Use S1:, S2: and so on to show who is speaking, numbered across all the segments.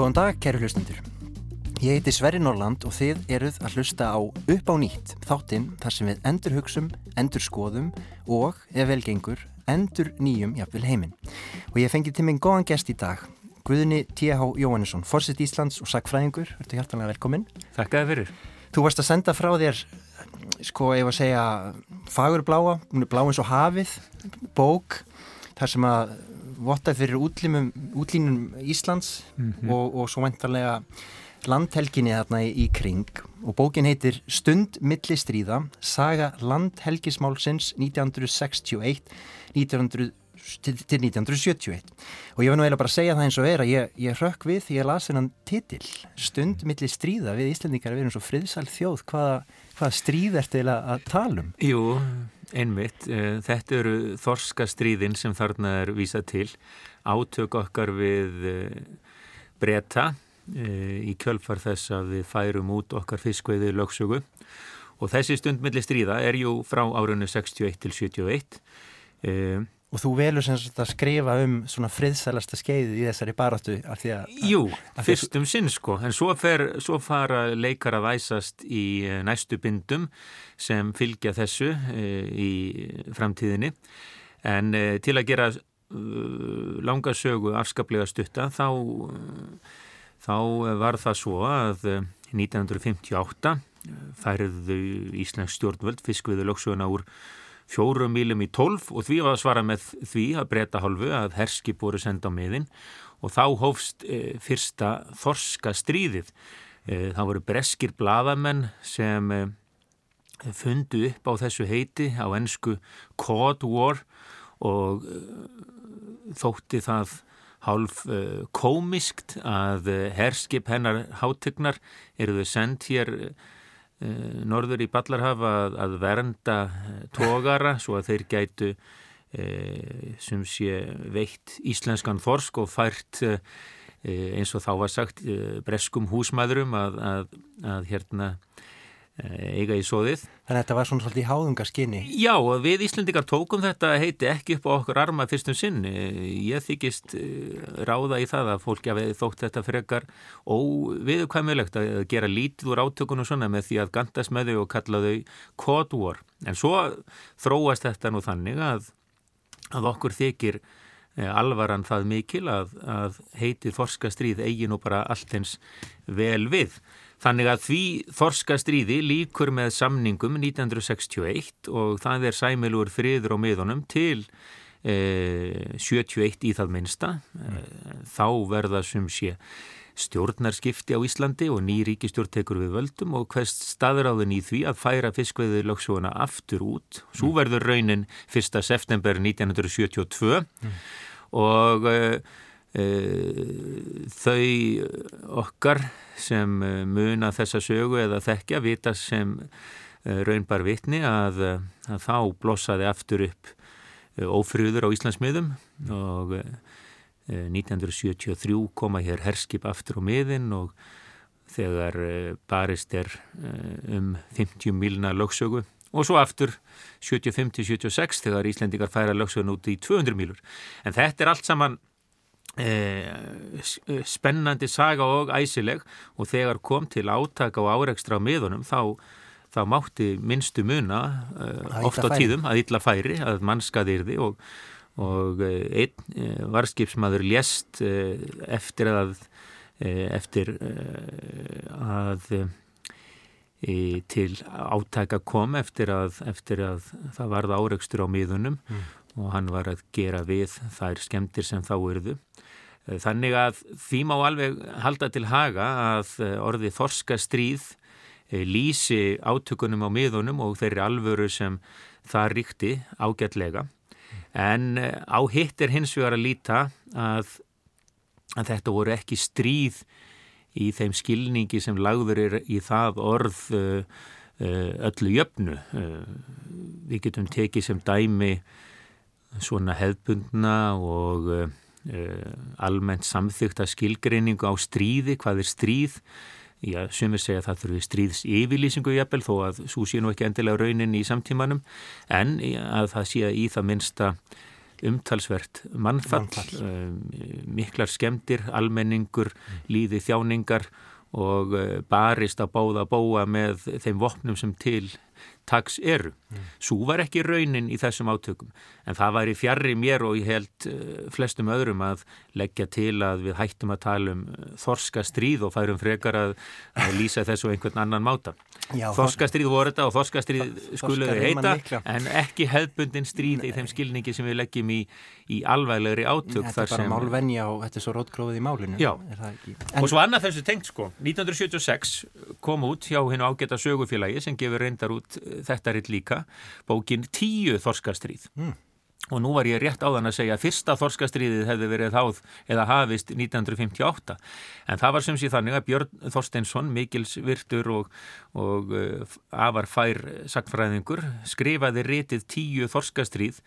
S1: Góðan dag, kæru hlustundur. Ég heiti Sverri Norland og þið eruð að hlusta á Upp á nýtt, þáttinn þar sem við endur hugsum, endur skoðum og, ef velgengur, endur nýjum jafnvel heiminn. Og ég fengi til minn góðan gest í dag, Guðni T.H. Jóhannesson, Forsitt Íslands og Sackfræðingur. Verður hjartanlega velkominn.
S2: Takk að þið fyrir.
S1: Þú varst að senda frá þér, sko, ég var að segja, fagurbláa, hún er blá eins og hafið, bók, þar sem að vottað fyrir útlínum, útlínum Íslands mm -hmm. og, og svo vendarlega landhelginni þarna í, í kring og bókin heitir Stund millistríða Saga landhelgismálsins 1961 1900, til, til 1971 og ég var nú eiginlega bara að segja það eins og er að ég, ég rökk við því ég las hennan titil Stund millistríða við Íslandingar við erum svo friðsal þjóð hvaða, hvaða stríð er til að, að tala um?
S2: Jú Einmitt, eh, þetta eru þorskastríðin sem þarna er vísað til. Átök okkar við eh, breyta eh, í kjölfar þess að við færum út okkar fiskveiði lögsögu. Og þessi stundmilli stríða er jú frá árunni 61 til 71
S1: Og þú velur sem sagt að skrifa um svona friðsælasta skeiðu í þessari baráttu að því að...
S2: Jú, fyrstum sinn sko, en svo, fer, svo fara leikar að væsast í eh, næstu bindum sem fylgja þessu e, í framtíðinni. En e, til að gera e, langa sögu afskaplega stutta þá, þá var það svo að 1958 færðu Íslands stjórnvöld fiskviðu lögsuguna úr fjórum mílum í tólf og því var að svara með því að breyta hálfu að herskip voru senda á miðin og þá hófst e, fyrsta þorska stríðið. E, það voru breskir bladamenn sem e, fundu upp á þessu heiti á ennsku Cod War og þótti það hálf komiskt að herskip hennar hátegnar eruðu sendt hér Eh, norður í Ballarhafa að, að vernda eh, tógara svo að þeir gætu e, sem sé veitt íslenskan þorsk og fært e, eins og þá var sagt e, breskum húsmaðurum að, að, að hérna Eh, eiga í sóðið.
S1: Þannig að þetta var svona svolítið háðungarskinni.
S2: Já, við Íslandikar tókum þetta heiti ekki upp á okkur arma fyrstum sinn. Ég þykist eh, ráða í það að fólki að þótt þetta frekar óviðkvæmulegt að gera lítið úr átökunum svona með því að gandast með þau og kalla þau War. En svo þróast þetta nú þannig að, að okkur þykir eh, alvaran það mikil að, að heitið Forskastríð eigin og bara allt eins vel við. Þannig að því þorskastríði líkur með samningum 1961 og það er sæmilur friður á miðunum til eh, 71 í það minsta. Mm. Þá verða sem sé stjórnarskipti á Íslandi og ný ríkistjórn tekur við völdum og hvest staðráðin í því að færa fiskveiði lögsjóna aftur út. Svo verður raunin 1. september 1972 mm. og Eh, þau okkar sem eh, muna þessa sögu eða þekkja vita sem eh, raunbar vitni að, að þá blossaði aftur upp ófröður á Íslandsmiðum og 1973 koma hér herskip aftur á miðin og þegar barist er um 50 milna lögsögu og svo aftur 75-76 þegar Íslendikar færa lögsögun út í 200 milur en þetta er allt saman Eh, spennandi saga og æsileg. Og þegar kom til átaka og áreikstra á miðunum þá, þá mátti minnstu muna uh, oft á tíðum að illa færi að mannskaðirði og, og uh, einn uh, varskipsmaður lést eftir að eftir að til átaka kom eftir að, eftir að það varða áreikstur á miðunum mm. og hann var að gera við þær skemmtir sem þá eruðu Þannig að því má alveg halda til haga að eh, orði þorska stríð eh, lýsi átökunum á miðunum og þeirri alvöru sem það ríkti ágætlega. En eh, á hitt er hins vegar að líta að, að þetta voru ekki stríð í þeim skilningi sem lagður er í það orð öllu jöfnu. Við getum tekið sem dæmi svona hefbundna og almennt samþykta skilgreiningu á stríði, hvað er stríð? Já, sumir segja að það þurfi stríðs yfirlýsingu jafnvel þó að svo sé nú ekki endilega raunin í samtímanum. En að það sé í það minsta umtalsvert mannfall, mannfall. Um, miklar skemdir, almenningur, líði þjáningar og uh, barist að báða að bóa með þeim vopnum sem til taks eru. Mm. Svo var ekki raunin í þessum átökum en það var í fjarrri mér og ég held uh, flestum öðrum að leggja til að við hættum að tala um uh, þorska stríð og færum frekar að, að lýsa þessu einhvern annan máta. Já, þorska stríð voru þetta og þorska stríð skuluði heita en ekki hefðbundin stríð Nei. í þeim skilningi sem við leggjum í, í alvæglegri átök.
S1: Þetta er bara sem... málvenja og þetta er svo rótgróðið í málinu.
S2: Já, en... og svo annað þessu tengt sko, 1976 kom út hjá hennu ágæta sögufélagi sem gefur reyndar út þetta er líka, bókin Tíu þorskastrýð. Mm. Og nú var ég rétt á þann að segja að fyrsta þorskastriðið hefði verið þáð eða hafist 1958. En það var sem sé þannig að Björn Þorsteinsson, Mikils Virtur og, og uh, afar fær sagfræðingur, skrifaði rétið tíu þorskastrið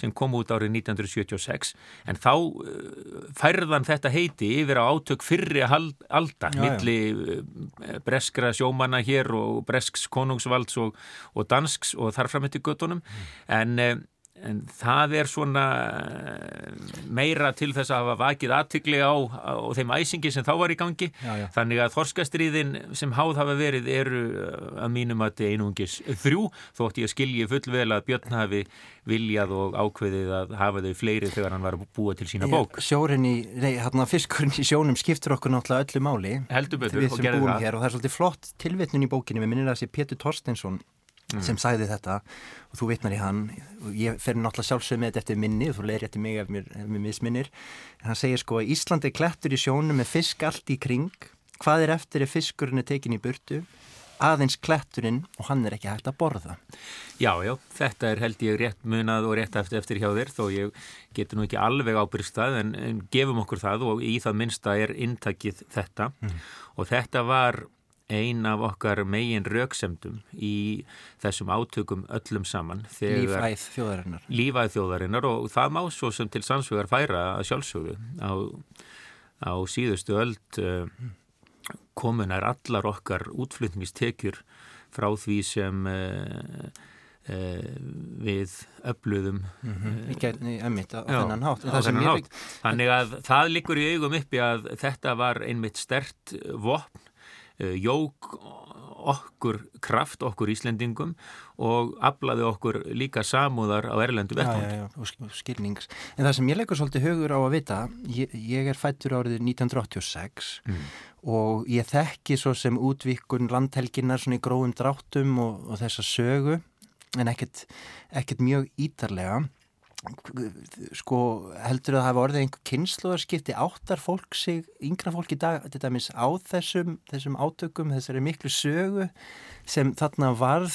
S2: sem kom út árið 1976 en þá uh, færðan þetta heiti yfir á átök fyrri alda, milli. Uh, breskra sjómanna hér og bresks konungsvalds og, og dansks og þarfram eftir göttunum mm. en uh, en það er svona eh, meira til þess að hafa vakið aðtykli á, á þeim æsingi sem þá var í gangi. Já, já. þannig að þorskastriðin sem háð hafa verið eru eh, að mínum að þetta einungis þrjú þótt ég skilji fullvel að Björn hafi viljað og ákveðið að hafa þau fleiri þegar hann var að búa til sína bók.
S1: Sjórin í, nei, hérna fiskurinn í sjónum skiptur okkur náttúrulega öllu máli.
S2: Heldur betur
S1: og gerði það. hér, og það er svolítið flott tilvittnun í bókinni, við minnir að það sé Pétur Torstensson mm. sem sagði þetta og þú vitnar í hann. Og ég fer náttúrulega sjálfsög með þetta eftir minni og þú leir eftir mig ef mér, ef mér misminnir. Hann segir sko að Íslandi klettur í sjónu með fisk allt í kring. Hvað er eftir ef fiskurinn er tekin í burtu? Aðeins kletturinn og hann er ekki hægt að borða.
S2: Já, já, þetta er held ég rétt munað og rétt eftir, eftir hjá þér þó ég getur nú ekki alveg ábyrgst það en, en gefum okkur það og í það minnsta er intakið þetta. Mm. og þetta var ein af okkar megin rauksemdum í þessum átökum öllum saman.
S1: Lífæð þjóðarinnar.
S2: Lífæð þjóðarinnar og það má svo sem til sannsvegar færa að sjálfsögðu á, á síðustu öll uh, komunar allar okkar útflutningistekjur frá því sem uh, uh, við öfluðum
S1: mm -hmm. í gerðni emitt á þennan hátt.
S2: Á þennan hátt. Þannig að það likur í augum uppi að þetta var einmitt stert vopn Eh, jók okkur kraft, okkur Íslendingum og aflaði okkur líka samúðar á erlendu
S1: vettvang. Og skilnings. En það sem ég leikur svolítið hugur á að vita, ég, ég er fættur árið 1986 mm. og ég þekki svo sem útvíkun landhelginnar svona í gróðum dráttum og, og þessa sögu en ekkert, ekkert mjög ítarlega sko heldur að það hafa orðið einhver kynnslóðarskipti áttar fólk sig, yngra fólk í dag þetta mis á þessum, þessum átökum þessari miklu sögu sem þarna varð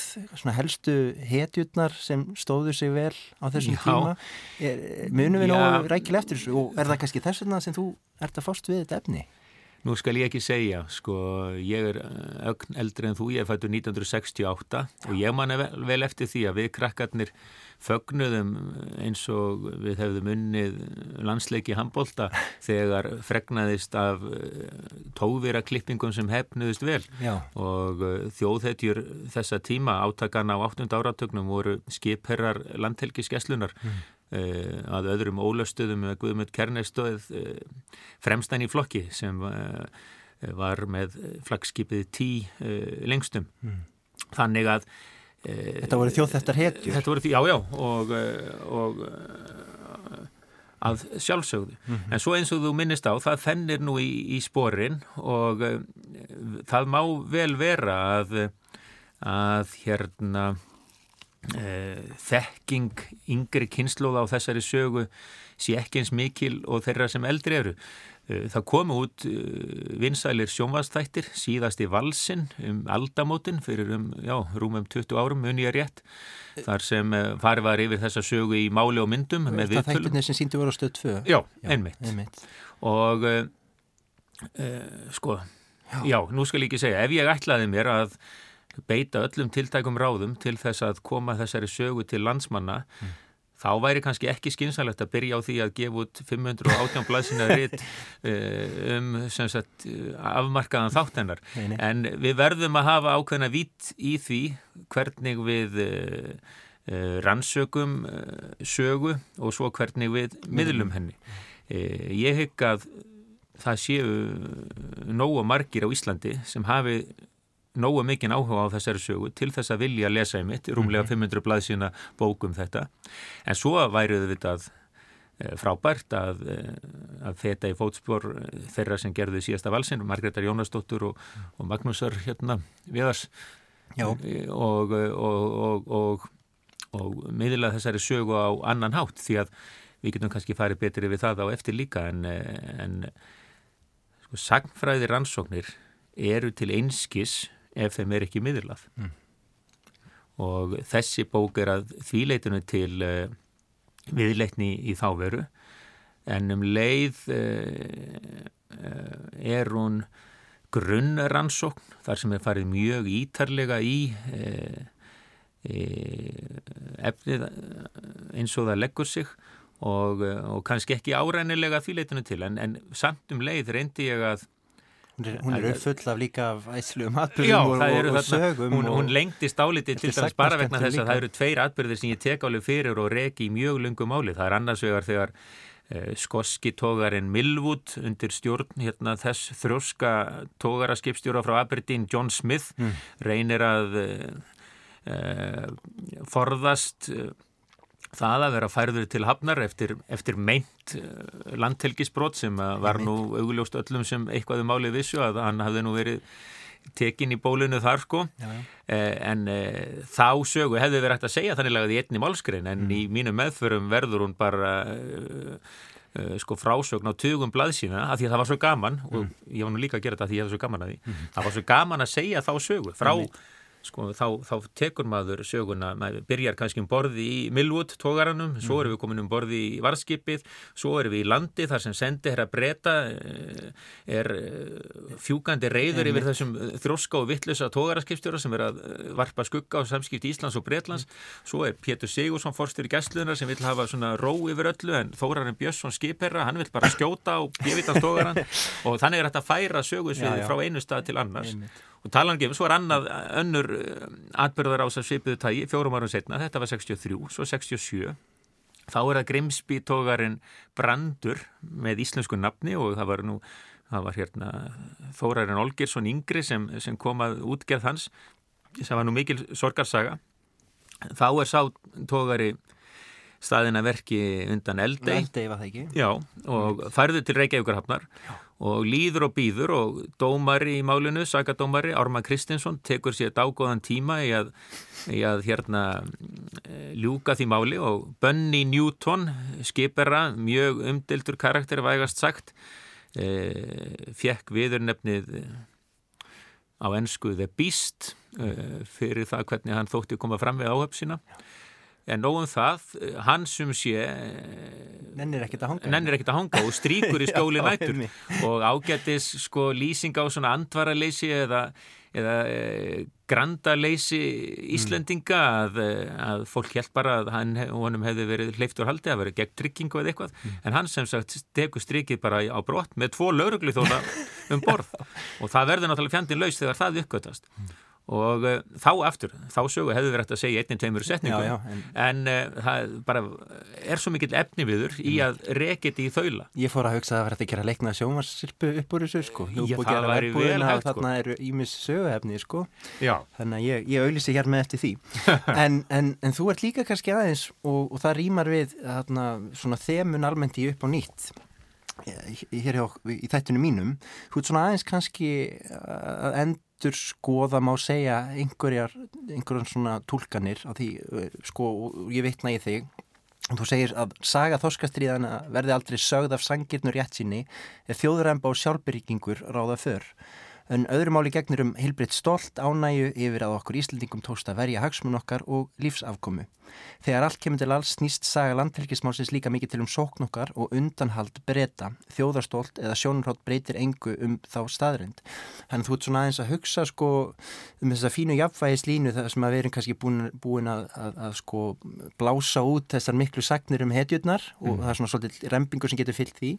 S1: helstu hetjurnar sem stóðu sig vel á þessum Já. tíma er, munum við nógu rækil eftir þessu og er það kannski þess vegna sem þú ert að fást við þetta efni?
S2: Nú skal ég ekki segja, sko, ég er ögn eldri en þú, ég er fættur 1968 og ég man vel eftir því að við krakkarnir fögnuðum eins og við hefðum unnið landsleiki handbólta þegar fregnaðist af eh, tóvira klippingum sem hefnuðist vel Já. og eh, þjóðhetjur þessa tíma átakana á 8. áratögnum voru skipherrar landhelgiskeslunar mm. Uh, að öðrum ólöstuðum með Guðmund Kernestóð uh, fremstæn í flokki sem uh, var með flagskipið tí lengstum mm. þannig að
S1: Þetta voru þjóðþettar hetjur
S2: Þetta voru já, já og, og að sjálfsögðu mm -hmm. en svo eins og þú minnist á, það fennir nú í, í sporin og það má vel vera að að hérna þekking yngri kynnslóð á þessari sögu sé ekki eins mikil og þeirra sem eldri eru Eh, það komu út eh, vinsælir sjónvastættir síðast í valsin um aldamótin fyrir um, já, rúmum 20 árum mun ég rétt þar sem eh, farið var yfir þessa sögu í máli og myndum
S1: með viðtölum. Það þættirni sem síndi voru á stöð 2?
S2: Já, já einmitt. einmitt. Og uh, uh, sko, já. já, nú skal ég ekki segja, ef ég ætlaði mér að beita öllum tiltækum ráðum til þess að koma þessari sögu til landsmanna. Mm. Þá væri kannski ekki skynsalegt að byrja á því að gefa út 518 blaðsina ritt um sagt, afmarkaðan þáttennar en við verðum að hafa ákveðna vitt í því hvernig við rannsökum sögu og svo hvernig við miðlum. henni. Ég hygg að það séu nógu margir á Íslandi sem hafi nógu mikinn áhuga á þessari sögu til þess að vilja lesa í mitt, rúmlega 500 mhm. blaðsína bókum þetta. En svo væruðu við þetta eh, frábært að, eh, að þetta í fótspór eh, þeirra sem gerði síðasta valsin, Margreðar Jónasdóttur og, og Magnúsar hérna viðars og, og, og og miðla þessari sögu á annan hátt því að við getum kannski farið betri við það á eftir líka en, en sko, sagnfræði rannsóknir eru til einskis ef þeim er ekki miðurlað mm. og þessi bók er að þvíleitinu til uh, viðleitni í þáveru en um leið uh, er hún grunnrannsókn þar sem er farið mjög ítarlega í uh, efnið eins og það leggur sig og, og kannski ekki árænilega þvíleitinu til. En, en samt um leið reyndi ég að
S1: Hún er uppfull af líka æslu um atbyrðum og, og, og sögum
S2: Hún, hún lengtist álitið til dæmis bara vegna þess að það eru tveir atbyrðir sem ég tek álið fyrir og reki í mjög lungum áli það er annars vegar þegar eh, skoski tógarinn Millwood undir stjórn hérna, þess þrjóska tógaraskipstjóra frá Aberdeen John Smith mm. reynir að eh, eh, forðast eh, það að vera færður til hafnar eftir, eftir meint eh, landhelgisbrot sem var nú augljóst öllum sem eitthvað um álið vissu að hann hafði nú verið tekin í bólunu þar sko já, já. Eh, en eh, þá sögu hefði verið hægt að segja þannig lagað í einni málskrein en mm. í mínu meðförum verður hún bara eh, eh sko frásögn á tugum blaðsína af því að það var svo gaman mm. og ég var nú líka að gera þetta af því að ég hefði svo gaman að því mm. það var svo gaman að segja þá sögu frá sko, þá, þá tekur maður söguna, maður byrjar kannski um borði í Millwood tógaranum, svo erum við komin um borði í varskipið, svo erum við í landi þar sem sendi herra breyta eh, er eh, fjúkandi reyður yfir þessum eh, þróska og vittlösa tógaraskipstjóra sem er að varpa skugga á samskipti Íslands og Breitlands, svo er Pétur Sigursson forstur í gæstlunar sem vil hafa svona ró yfir öllu en Þórarinn Björnsson skipherra, hann vil bara skjóta á bjöfitans tógaran og þannig er þetta að færa sögusvið frá einu stað til annars og talanum svo er annað önnur eh, atbyrðar á þess að svipiðu tægi fjórum árum setna, þetta var 63, svo 67 þá er það Grimsby tógarinn Brandur með íslensku nafni og það var nú það var hérna Þórarinn Olgersson Yngri sem, sem komað útgerð hans. Það var nú mikil sorgarsaga. Þá er sá tógari staðina verki undan Eldei
S1: Eldei var það ekki?
S2: Já, og færðu til Reykjavíkurhafnar og líður og býður og dómari í málinu, sagadómari Ármann Kristinsson tekur sér dágóðan tíma í að, í að hérna eh, ljúka því máli og Bunny Newton skipera, mjög umdildur karakter vægast sagt e, fekk viður nefnið á ennsku The Beast e, fyrir það hvernig hann þótti koma fram við áhöfsina en nógum það, hann sem sé
S1: nennir ekkert að hanga.
S2: nennir ekkert að hanga og stríkur í skóli nættur og ágættis sko lýsing á svona andvaraleysi eða, eða e, grandaleysi Íslendinga mm. að, að fólk held bara að hann, honum hefði verið hleyftur haldi að verið gegn tryggingu eða eitthvað. Mm. en hann sem sagt tekur strikið bara á brott með tvo laurugli þóna um borð. Og það verður náttúrulega fjandin laus þegar það uppgötast mm og uh, þá aftur, þá sögu hefðu verið að segja einnig tveimur setningu já, já, en, en uh, það bara er svo mikill efni viður í að rekit í þaula.
S1: Ég fór að hugsa að það verði að gera leikna sjómarsirpu upp úr þessu sko.
S2: Já, það væri vel hægt
S1: sko. Þannig eru ímis söguefni sko. Já. Þannig að ég, ég auðlýsi hér með eftir því. En, en, en þú ert líka kannski aðeins og, og það rýmar við þarna, svona þemun almennt í upp á nýtt hér hjá, í þættinu mínum. Þú ert svona aðeins kannski að endur skoða má segja einhverjar, einhverjan svona tólkanir á því, sko, ég veitna í þig. Þú segir að saga þorskastriðana verði aldrei sögð af sangirnur rétt síni eða þjóðræmba og sjálfbyrgingur ráða för En öðru máli gegnir um heilbritt stolt ánæju yfir að okkur Íslandingum tókst að verja hagsmun okkar og lífsafkomu. Þegar allt kemur til alls snýst saga landhelgismálsins líka mikið til um sókn okkar og undanhald breyta, þjóðarstolt eða sjónurhátt breytir engu um þá staðrind. Þannig þú ert svona aðeins að hugsa sko um þessa fínu jafnvægislínu þar sem að við erum kannski búin, búin að, að, að sko blása út þessar miklu sagnir um hetjurnar og mm. það er svona svolítið rempingur sem getur fyllt því.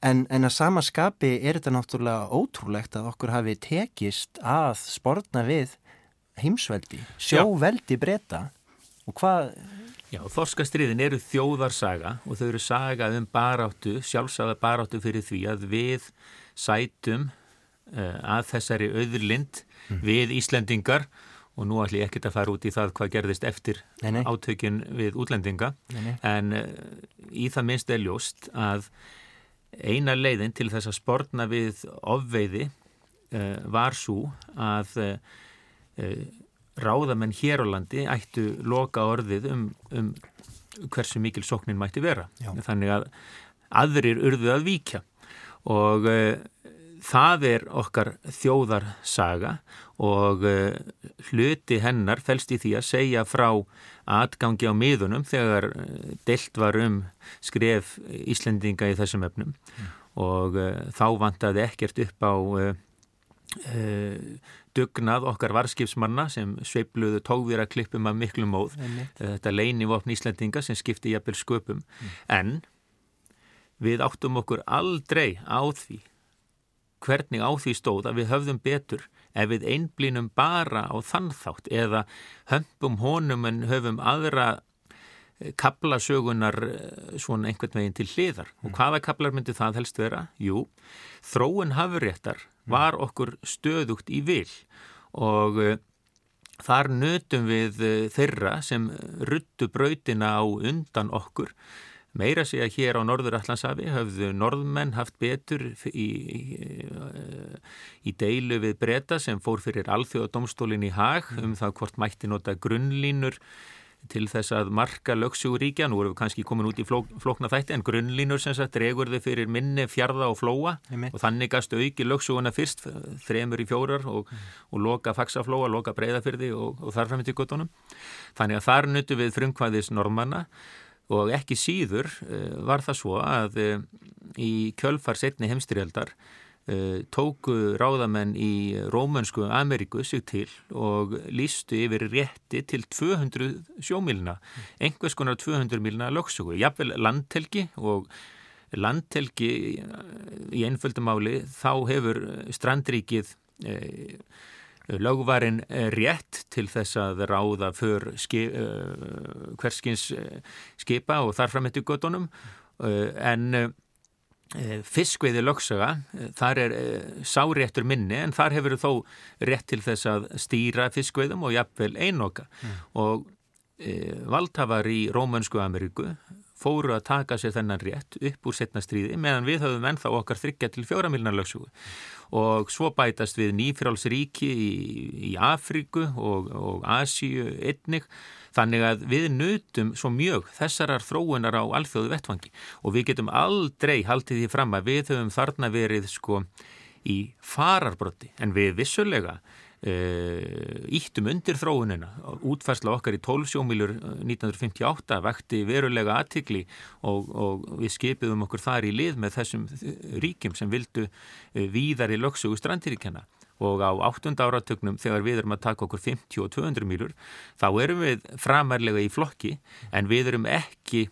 S1: En, en að sama skapi er þetta náttúrulega ótrúlegt að okkur hafi tekist að sportna við heimsveldi, sjóveldi breyta og hvað...
S2: Já, þorskastriðin eru þjóðarsaga og þau eru saga um baráttu, sjálfsagða baráttu fyrir því að við sætum uh, að þessari auðurlind mm. við Íslendingar. Og nú ætlum ég ekkert að fara út í það hvað gerðist eftir nei, nei. átökjun við útlendinga. Nei, en uh, í það minnst er ljóst að eina leiðin til þess að sportna við ofveiði uh, var svo að uh, uh, ráðamenn hér á landi ættu loka orðið um, um hversu mikil sóknin mætti vera. Já. Þannig að aðrir urðu að víkja og það er okkar þjóðarsaga og hluti hennar fælst í því að segja frá atgangi á miðunum þegar eh, deilt var um skref Íslendinga í þessum efnum mm. og uh, þá vantaði ekkert upp á dugnað okkar varskipsmanna sem sveipluðu tóðvira klippum af miklu móð mm. þetta leini vopn Íslendinga sem skipti jafnvel sköpum mm. en við áttum okkur aldrei á því hvernig á því stóð að við höfðum betur ef við einblínum bara á þannþátt eða hömpum honum en höfum aðra eh, kablasögunar eh, svona einhvern veginn til hliðar. Og mm. hvaða kablar myndi það helst vera? Jú, þróun hafuréttar mm. var okkur stöðugt í vil og uh, þar nötum við þeirra sem ruttu brautina á undan okkur Meira sé að hér á Norður Allandsafi hafðu norðmenn haft betur í, í, í deilu við breyta sem fór fyrir alþjóðadómstólinn í hag mm. um það hvort mætti nota grunnlínur til þess að marka lögsjúríkja, nú erum við kannski komin út í flók, flókna þætti en grunnlínur sem sagt regur þau fyrir minni fjarða og flóa Emme. og þannig gast auki lögsjúuna fyrst, þremur í fjórar og, mm. og loka faksaflóa, loka breyðafyrði og, og þarfram til gottunum. Þannig að þar nutu við frumkvæðis normanna og ekki síður uh, var það svo að uh, í kjölfar setni heimstyrjaldar uh, tóku ráðamenn í Rómönsku Ameríku sig til og lístu yfir rétti til 200 sjómilna, einhvers konar 200 milna lögsugu, jafnvel landtelgi og landtelgi í einföldumáli þá hefur strandríkið lögvarinn rétt til þess að ráða för skip, uh, hverskins uh, skipa og þar fram eftir göttunum uh, en fiskveiði lögsaga, þar er sáréttur minni en þar hefur þó rétt til þess að stýra fiskveiðum og jafnvel einoka. Mm. og valdhafar í Rómönsku Ameríku fóru að taka sér þennan rétt upp úr setna stríði meðan við höfum ennþá okkar þryggja til fjóramilnar lögsugu og svo bætast við nýfrálsríki í, í Afríku og, og Asíu einnig. Þannig að við nutum svo mjög þessarar þróunar á alþjóðu vettfangi og við getum aldrei haldið því fram að við höfum þarna verið sko í fararbrotti en við vissulega íttum undir þróunina útfærsla okkar í 12 sjómílur 1958 vekti verulega aðtikli og, og við skipiðum okkur þar í lið með þessum ríkjum sem vildu eh, víðar í lögsugu strandiríkjana og á 8. áratögnum þegar við erum að taka okkur 50 og 200 mílur þá erum við framærlega í flokki en við erum ekki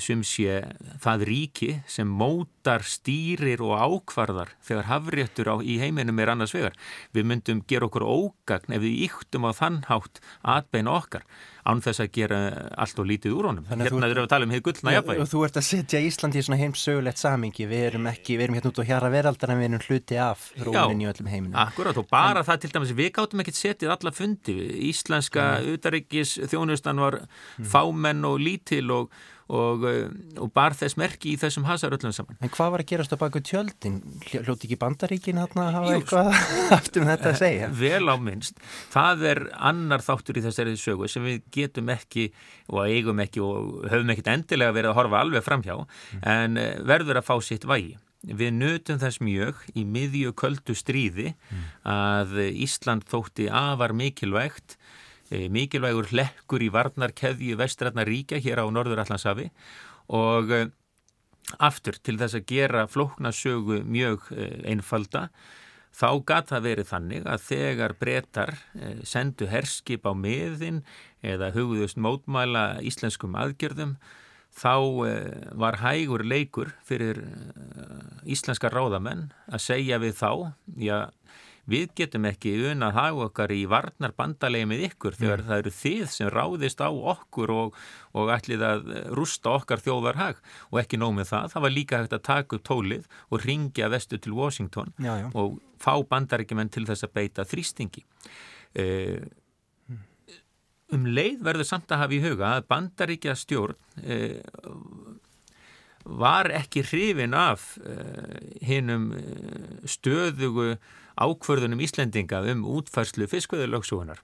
S2: sem sé það ríki sem mótar, stýrir og ákvarðar þegar hafréttur á, í heiminum er annars vegar. Við myndum gera okkur ógagn ef við yktum á þannhátt atbeina okkar án þess að gera allt og lítið úr honum. Þannig hérna erum við að tala um hefur gullna jafnvægi.
S1: Og þú ert að setja Íslandi í svona heimsögulegt samingi. Við erum ekki, við erum hérna út á hjara veraldar en við erum hluti af rónin í öllum heiminum.
S2: Já, akkurat og bara en, það til dæmis, við gáttum ekkert setið alla fundi. Íslenska utaríkis þjónustan var mm. fámenn og lítil og og, eh, og bar þess merki í þessum hasar öllum saman.
S1: En hvað var að gerast á baku tjöldin? Hljóti ekki bandaríkin að hafa eitthvað aftur um þetta að segja?
S2: Vel á minnst. Það er annar þáttur í þessari sögu sem við getum ekki og eigum ekki og höfum ekkit endilega verið að horfa alveg framhjá mm. en eh, verður að fá sitt vægi við nutum þess mjög í miðju köldu stríði mm. að Ísland þótti afar mikilvægt mikilvægur hlekkur í varnarkeðju vestrætna ríkja hér á Norðurallansafi og e, aftur til þess að gera flóknasögu mjög e, einfalda þá gata verið þannig að þegar breytar sendu herskip á miðin eða hugðust mótmæla íslenskum aðgjörðum þá eh, var hægur leikur fyrir eh, íslenska ráðamenn að segja við þá, já, við getum ekki unað hag okkar í varnar bandalegi með ykkur þegar mm. það eru þið sem ráðist á okkur og, og ætlið að rústa okkar þjóðar hag og ekki nómið það, það var líka hægt að taka upp tólið og ringja vestu til Washington já, já. og fá bandarækjumenn til þess að beita þrýstingi. Uh, um leið verður samt að hafa í huga að bandaríkja stjórn eh, var ekki hrifin af eh, hinnum eh, stöðugu ákvörðunum Íslendinga um útfærslu fiskveðurlöksugunar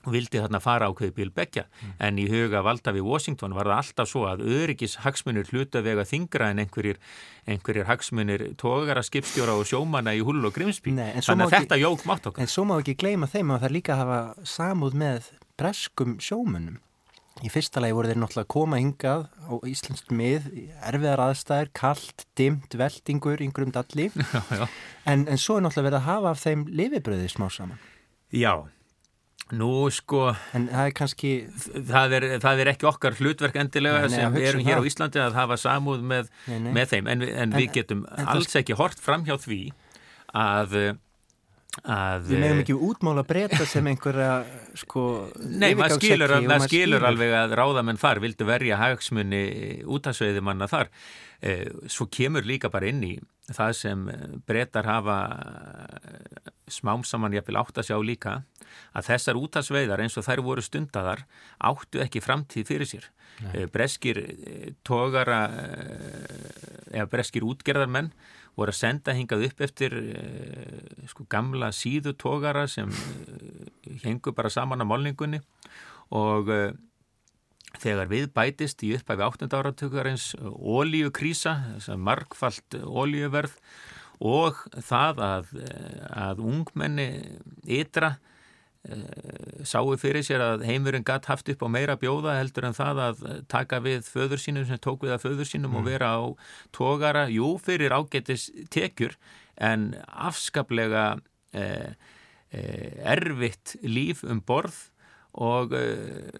S2: og vildi þarna fara á kveið bílbekja mm. en í huga valda við Washington var það alltaf svo að öryggis hagsmunir hluta vega þingra en einhverjir, einhverjir hagsmunir tógara, skipstjóra og sjómana í hull og grimsby þannig að þetta jók mátt okkar
S1: En svo má ekki gleyma þeim að það líka hafa samúð með breskum sjómunum. Í fyrsta lagi voru þeir náttúrulega koma hingað á Íslandsk mið, erfiðar aðstæðir, kallt, dimt, veltingur, yngrum dalli, en, en svo er náttúrulega verið að hafa af þeim lifibröði smá saman.
S2: Já, nú sko...
S1: En það er kannski...
S2: Það er, það er ekki okkar hlutverk endilega nei, nei, sem við erum um hér á Íslandi að hafa samúð með, nei, með þeim, en, en, en við getum alls ekki hort fram hjá því Að,
S1: við meðum ekki útmála breyta sem einhverja sko
S2: Nei, maður skilur, mað skilur alveg að ráðamenn þar vildu verja hagsmunni út af sveiði manna þar. Eh, svo kemur líka bara inn í það sem breytar hafa smám saman ég vil átt að sjá líka að þessar út af sveiðar eins og þær voru stundadar áttu ekki framtíð fyrir sér. Nei. breskir tógara eða breskir útgerðarmenn voru að senda hingað upp eftir uh, sko gamla síðutógara sem uh, hengur bara saman á málningunni og uh, þegar við bætist í uppæfi 8. áratökuarins ólíukrísa, þess að markfalt ólíuverð og það að, að ungmenni ytra Eh, sáu fyrir sér að heimurinn gatt haft upp á meira bjóða heldur en það að taka við föður sínum sem tók við að föður sínum mm. og vera á tógara, jú, fyrir ágetis tekjur en afskaplega eh, eh, erfitt líf um borð og eh,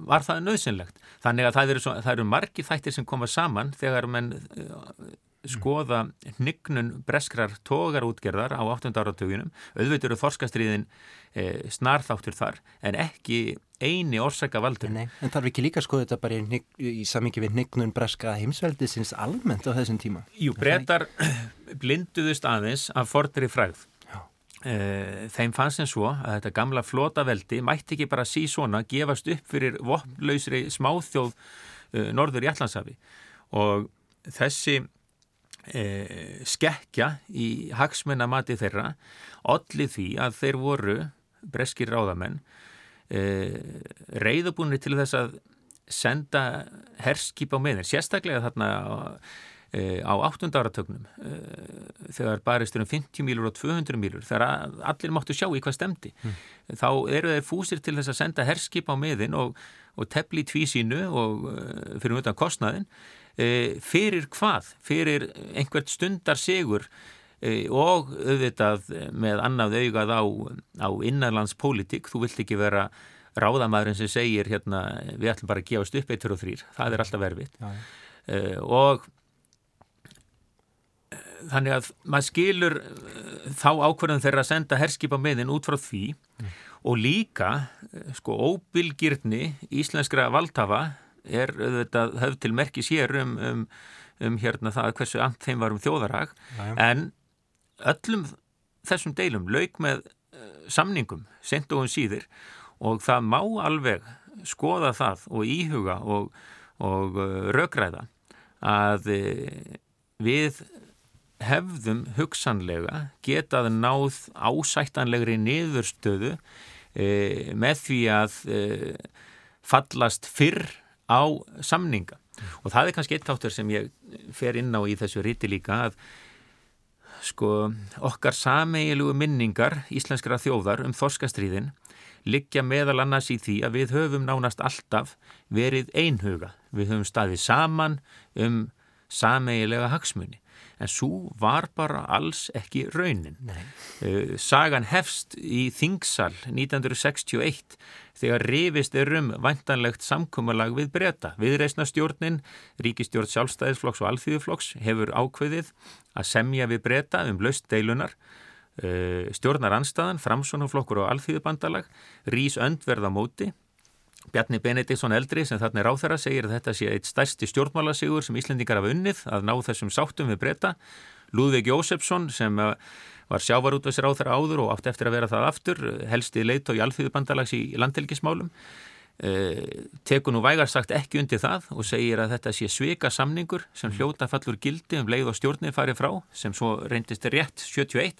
S2: var það nöðsynlegt. Þannig að það eru, svo, það eru margi þættir sem koma saman þegar menn eh, skoða hnygnun breskrar tógarútgerðar á 8. áratöginum auðvitað eru þorskastriðin e, snarþáttur þar en ekki eini orsaka valdur
S1: Nei, En þarf ekki líka að skoða þetta bara í, í samingi við hnygnun breska heimsveldi sinns almennt á þessum tíma?
S2: Jú, brettar blinduðust aðeins af fordri fræð e, þeim fannst sem svo að þetta gamla flótaveldi mætti ekki bara sí svona gefast upp fyrir vopnlausri smáþjóð e, norður í Allandsafi og þessi e, skekkja í hagsmennamati þeirra allir því að þeir voru breskir ráðamenn e, reyðubúinir til þess að senda herskip á meðin sérstaklega þarna e, á 8. áratögnum e, þegar baristur um 50 mílur og 200 mílur þegar allir máttu sjá í hvað stemdi mm. þá eru þeir fúsir til þess að senda herskip á meðin og, og tefli tvísínu og e, fyrir utan kostnaðin fyrir hvað? Fyrir einhvert stundar sigur e, og auðvitað með annað augað á, á innanlandspólitík, þú vilt ekki vera ráðamæðurinn sem segir hérna við ætlum bara að gefast upp eittur og þrýr, það er alltaf verfið ja. uh, og þannig að maður skilur þá ákverðan þeirra að senda herskipa meðin út frá því mm. og líka sko óbylgirni íslenskra valdhafa er auðvitað höfð til merkis hér um, um, um hérna það hversu amt þeim var um þjóðarhag. En öllum þessum deilum lauk með uh, samningum sent og um síðir og það má alveg skoða það og íhuga og, og uh, raugræða að uh, við hefðum hugsanlega getað náð ásættanlegri niðurstöðu með því að fallast fyrr á samninga og það er kannski eitt áttur sem ég fer inn á í þessu ríti líka að sko okkar sameigilugu minningar íslenskara þjóðar um þorskastriðin liggja meðal annars í því að við höfum nánast alltaf verið einhuga. Við höfum staðið saman um sameigilega hagsmunni. En svo var bara alls ekki raunin. Uh, sagan hefst í Þingsal 1961 þegar rifist er um vantanlegt samkómalag við breyta. Viðreysna stjórnin, Ríkistjórn sjálfstæðisflokks og alþýðuflokks hefur ákveðið að semja við breyta um laust deilunar Eh, stjórnar anstaðan, framsónaflokkur og alþýðubandalag, rís öndverða móti. Bjarni Benediktsson eldri sem þarna er áþara segir að þetta sé eitt stærsti stjórnmálasigur sem Íslendingar hafa unnið að ná þessum sáttum við breyta. Lúðvig Jósefsson sem eh, var sjávarútvæsir áþara áður og átti eftir að vera það aftur, helsti leit og í alþýðubandalags í landhelgismálum. Eh, tekur nú vægarsagt ekki undir það og segir að þetta sé svika samningur sem hljóta fallur gildi um leið og stjórnir farið frá sem svo reyndist rétt 71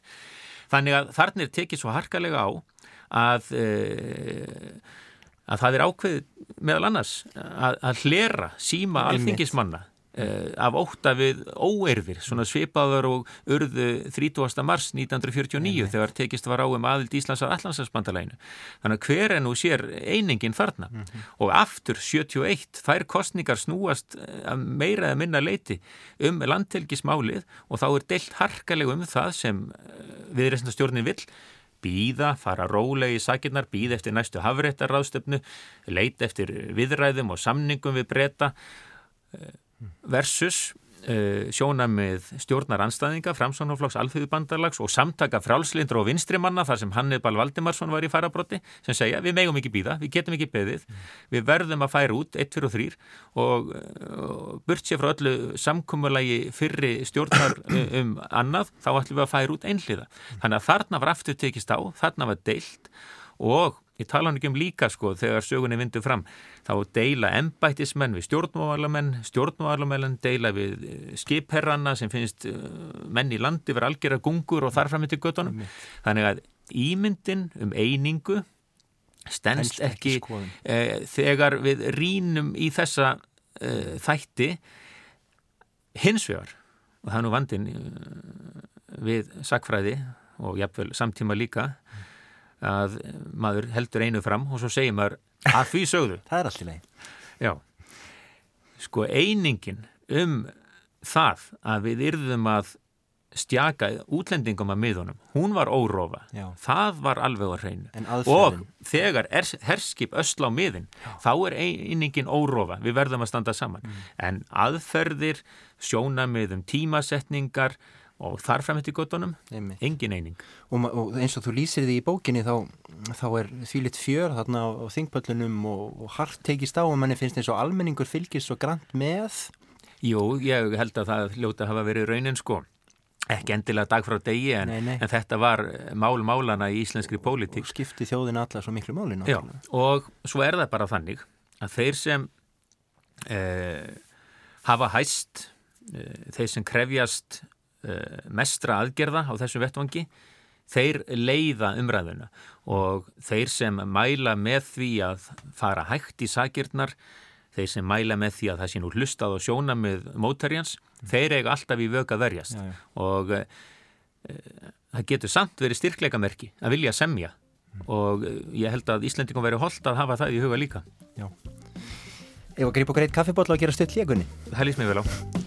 S2: Þannig að þarna er tekið svo harkalega á að, e, að það er ákveð meðal annars að, að hlera síma alþingismanna e, af óta við óerfir, svona svipaður og urðu 30. mars 1949 Einmitt. þegar tekist var á um aðild Íslands að Allandsbandalæginu. Þannig að hver er nú sér einingin þarna mm -hmm. og aftur 71 þær kostningar snúast e, meira eða minna leiti um landtelgismálið og þá er deilt harkalega um það sem viðreysnastjórnin vill býða, fara rólegi í sakirnar, býða eftir næstu hafréttarráðstöfnu, leita eftir viðræðum og samningum við breyta eh, versus Uh, sjóna með stjórnar anstæðinga, framsónaflokks, alþjóðubandarlags og samtaka frálslindra og vinstrimanna þar sem Hannibal Valdimarsson var í farabrotti sem segja við megum ekki býða, við getum ekki beðið við verðum að færa út 1, 2 og 3 og, og burt sér frá öllu samkúmulagi fyrri stjórnar um annað, þá ætlum við að færa út einhliða. Þannig að þarna var aftur tekist á, þarna var deilt og Ég tala hann ekki um líka sko þegar sögunni vindu fram. Þá deila ennbættismenn við stjórnmálarmenn, stjórnmálarmenn deila við eh, skipherrana sem finnst eh, menn í landi verið algjörða gungur og þarframið til göttunum. Þannig að ímyndin um einingu stennst ekki e, þegar við rínum í þessa e, þætti hins vegar og það er nú vandin við sakfræði og jafnvel samtíma líka mm að maður heldur einu fram og svo segir maður að því sögðu.
S1: það er allt í.
S2: Já, sko einingin um það að við yrðum að stjaka útlendingum að miðunum, hún var órófa Já. það var alveg að reynu og þegar er, herskip ösla á miðin, Já. þá er einingin órófa, við verðum að standa saman mm. en aðferðir sjónamiðum tímasetningar og þar fram eftir gottunum, engin eining.
S1: Og, og eins og þú lýsir því í bókinni þá, þá er því lit fjör þarna á, á þingpöllunum og, og hart tekist á og manni finnst eins og almenningur fylgis svo grann með.
S2: Jú, ég held að það ljóta hafa verið raunin sko. Ekki endilega dag frá degi en, nei, nei. en þetta var mál-málana í íslenskri pólitík.
S1: og skipti þjóðin allar svo miklu málin
S2: Já, og svo er það bara þannig að þeir sem eh, hafa hæst eh, þeir sem krefjast mestra aðgerða á þessu vettvangi þeir leiða umræðuna og þeir sem mæla með því að fara hægt í sakirnar þeir sem mæla með því að það sé nú hlustað og sjóna með mótarjans þeir eiga alltaf í vög að verjast. Já, já. og uh, það getur samt verið styrkleikamerki að vilja semja mm. og ég held að Íslandingum verið holdt að hafa það í huga líka. Já.
S1: Ef að gripa greit kaffibotla og gera stutt légunni
S2: Það lýst mér vel á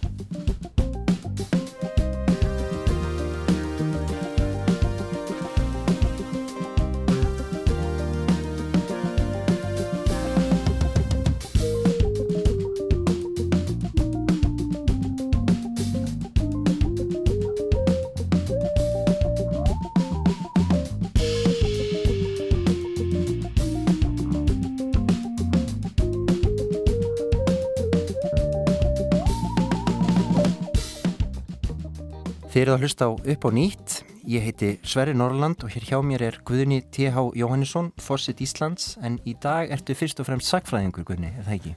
S1: Þið eruð að hlusta á upp á nýtt. Ég heiti Sverri Norrland og hér hjá mér er Guðni T.H. Jóhannesson, Fossit Íslands, en í dag ertu fyrst og fremst sagfræðingur, Guðni, er það ekki?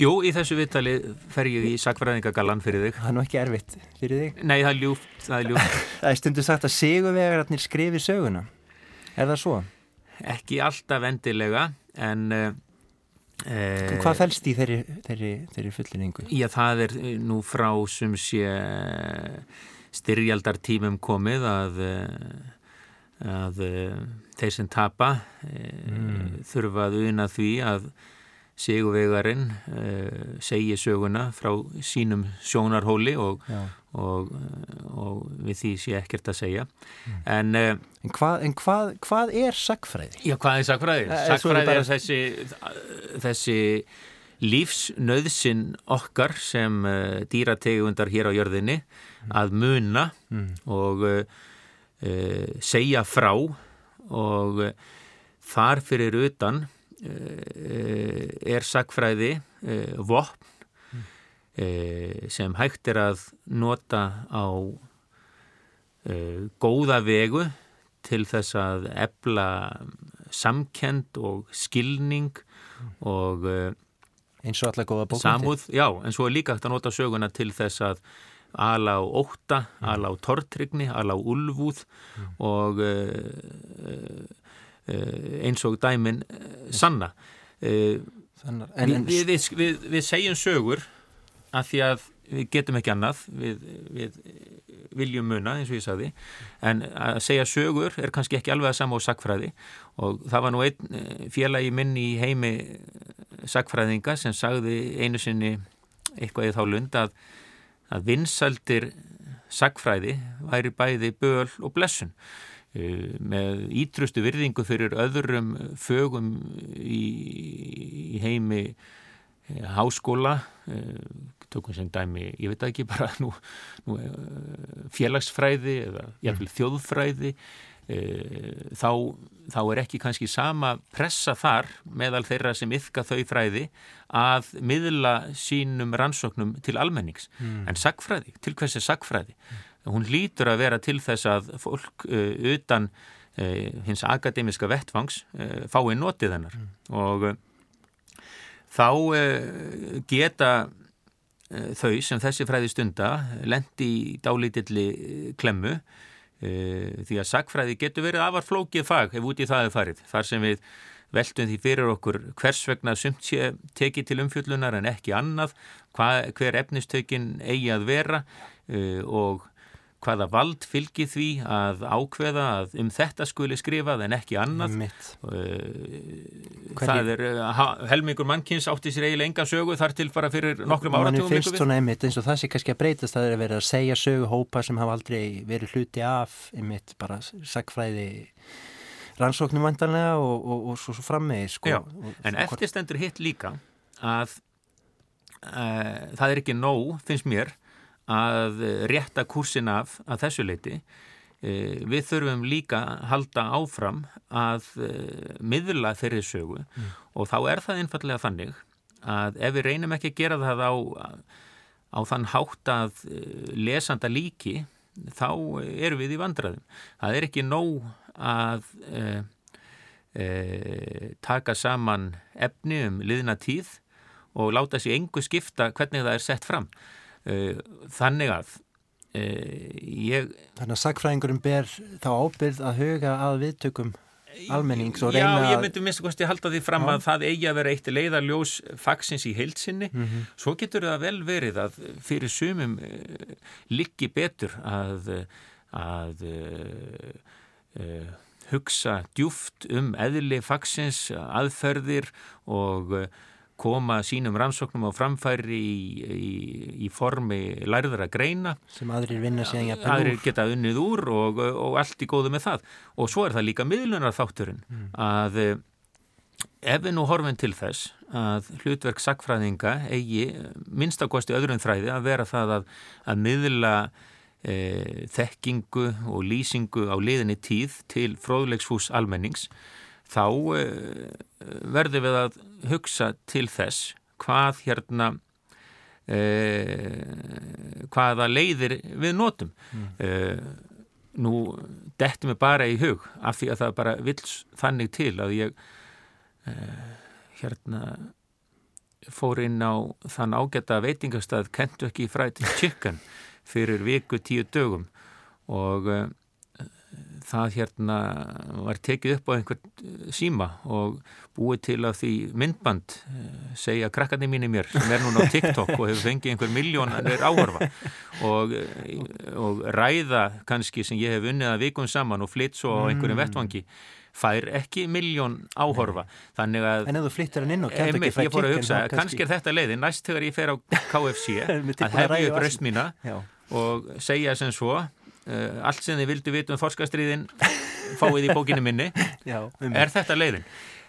S2: Jú, í þessu vittali fer ég í sagfræðingagallan fyrir þig.
S1: Það er nú ekki erfitt fyrir þig?
S2: Nei, það er ljúft, það er ljúft.
S1: það er stundu sagt að sigurvegararnir skrifi söguna. Er það svo?
S2: Ekki alltaf endilega, en uh,
S1: Eh, Hvað fælst í þeirri, þeirri, þeirri fullinningu?
S2: Já, það er nú frá sem sé styrjaldartímum komið að, að þeir sem tapa mm. þurfa að una því að Sigurvegarinn segi söguna frá sínum sjónarhóli og, og, og við því sé ekkert að segja
S1: mm. en, en, hvað, en hvað, hvað er sagfræði?
S2: Já, hvað er sagfræði? Eh, sagfræði er þessi, þessi lífsnöðsin okkar sem uh, dýrategundar hér á jörðinni að muna og segja frá og þar fyrir utan Eh, er sagfræði eh, vopn sem hægt er að nota á góða vegu til þess að ebla samkend og skilning og
S1: eins og allar góða bókmyndir
S2: samúð, já, en svo er líka hægt að nota söguna til þess að ala á óta, mm. ala á tortrygni, ala á ulvúð mm. og uh, Eh, eins og dæmin eh, sanna eh, Þannar, en, við, við, við, við segjum sögur að því að við getum ekki annað við viljum muna eins og ég sagði. En að segja sögur er kannski ekki alveg að sama á sakfræði og það var nú einn félagi minn í heimi sakfræðinga sem sagði einu sinni eitthvað í þá lund að, að vinsaldir sakfræði væri bæði böl og blessun. Eh, með ítrustu virðingu fyrir öðrum fögum í, í heimi eh, háskóla eh, tökum sem dæmi, ég veit ekki bara nú, nú félagsfræði eða jæfnvel mm. þjóðfræði þá, þá er ekki kannski sama pressa þar meðal þeirra sem yfka þau fræði að miðla sínum rannsóknum til almennings mm. en sagfræði, til hversi sagfræði mm hún lítur að vera til þess að fólk uh, utan uh, hins akademiska vettfangs fái notið hennar mm. og þá geta þau sem þessi fræði stunda lendi í dálítilli klemmu. Því að sagfræði getur verið afar flókið fag ef úti það er farið. Þar sem við veltum því fyrir okkur hvers vegna sumt sé tekið til umfjöllunar en ekki annað hva, hver efnistökin eigi að vera og hvaða vald fylgir því að ákveða að um þetta skuli skrifað en ekki annað. Eh, það er eh, helmingur mannkins átti sér eiginlega enga sögu þar til bara fyrir nokkrum áratugum
S1: er fyrst svona einmitt eins og það sé kannski að breytast það er að vera að segja sögu hópa sem hafa aldrei verið hluti af einmitt bara sagfræði rannsóknum vantanlega og, og, og svo, svo frammegi sko.
S2: en eftirstendur hitt líka að uh, það er ekki nóg, finnst mér að rétta kursin af að þessu leiti eh, við þurfum líka að halda áfram að eh, miðla þeirri sögu mm. og þá er það einfallega þannig að ef við reynum ekki að gera það á, á þann hátt að eh, lesanda líki þá erum við í vandraðum. Það er ekki nóg að e, e, taka saman efni um liðna tíð og láta sér engu skipta hvernig það er sett fram. Eh, þannig að eh, ég...
S1: Þannig að sagfræðingurum ber þá ábyrð að huga að viðtökum almennings og
S2: reyna að... Já, ég myndi minnst að kosti halda því fram að það eigi að vera eitt leiðarljós fagsins í heilsinni mm -hmm. svo getur það vel verið að fyrir sumum uh, liggi betur að, að uh, uh, hugsa djúft um eðli fagsins aðferðir og koma sínum rannsóknum á framfæri í, í, í formi lærðara greina.
S1: Sem aðrir vinna sig
S2: að aðrir geta unnið úr og, og allt í góðu með það. Og svo er það líka miðlunar þátturinn mm. að eh, ef við nú horfum til þess að hlutverk sakfræðinga eigi minnstakosti öðrum þræði að vera það að, að miðla e, þekkingu og lýsingu á liðinni tíð til fróðlegsfús almennings þá uh, verðum við að hugsa til þess hvað hérna uh, hvaða leiðir við notum mm. uh, nú dettum við bara í hug af því að það bara vils þannig til að ég hérna fór inn á þann ágæta veitingastað Kentucky Fried Chicken fyrir viku tíu dögum og það hérna var tekið upp á einhvern síma og búið til að því myndband segja krakkandi mínir mér sem er núna á TikTok og hefur fengið einhver miljónanir áhorfa. Og, og ræða kannski sem ég hef unnið að vikum saman og flytt svo á einhverjum mm. vettvangi fær ekki miljón áhorfa.
S1: Þannig að en ef þú flyttur hann inn og kemur
S2: ekki frá kikkin kannski er þetta leiði, næst þegar ég fer á KFC að hefja upp röst mína og segja sem svo allt sem þið vildu vita um forskastriðin fáið í bókinu minni. Já, um er þetta leiðin?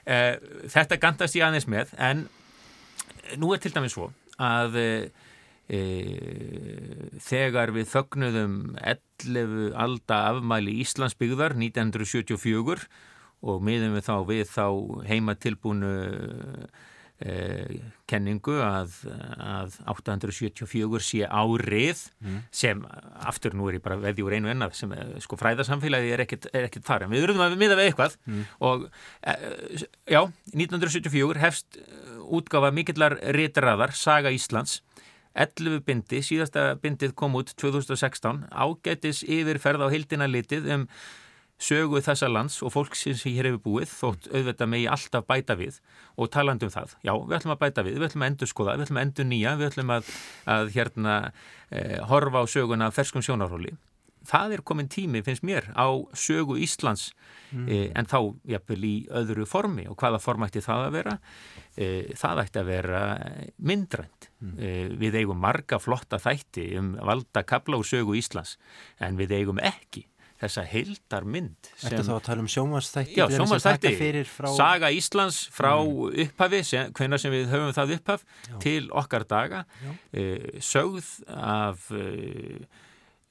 S2: Uh, þetta gandast ég aðeins með en nú er til dæmis svo að E, þegar við þögnuðum 11 alda afmæli Íslandsbyggðar 1974 og miðum við þá við þá heima tilbúinu eh, kenningu að, að 874 sé árið mm. sem aftur nú er ég bara veði úr einu ennað sem sko fræðarsamfélagi er ekkert, er en við verðum að miða við eitthvað mm. og eh, já, 1974 hefst útgafa mikillar réttraðar Saga Íslands 11 bindi, síðasta bindið kom út 2016, ágætis yfirferð á hildina litið um sögu þessa lands og fólk sem hér hefur búið þótt auðvitað megi alltaf bæta við og talandu um það, já við ætlum að bæta við við ætlum að endur skoða, við ætlum að endur nýja við ætlum að, að hérna eh, horfa á söguna ferskum sjónarhóli það er komin tími, finnst mér á sögu Íslands mm. eh, en þá jafnvel í öðru formi og hvaða form ætti það að vera eh, það ætti að vera myndrænt mm. eh, við eigum marga flotta þætti um valda kabla úr sögu Íslands en við eigum ekki þessa heildar mynd
S1: Þetta þá að tala um sjómanstætti
S2: Já, sjómanstætti, frá... Saga Íslands frá mm. upphafi, hvenna sem við höfum það upphaf Já. til okkar daga uh, sögð af uh,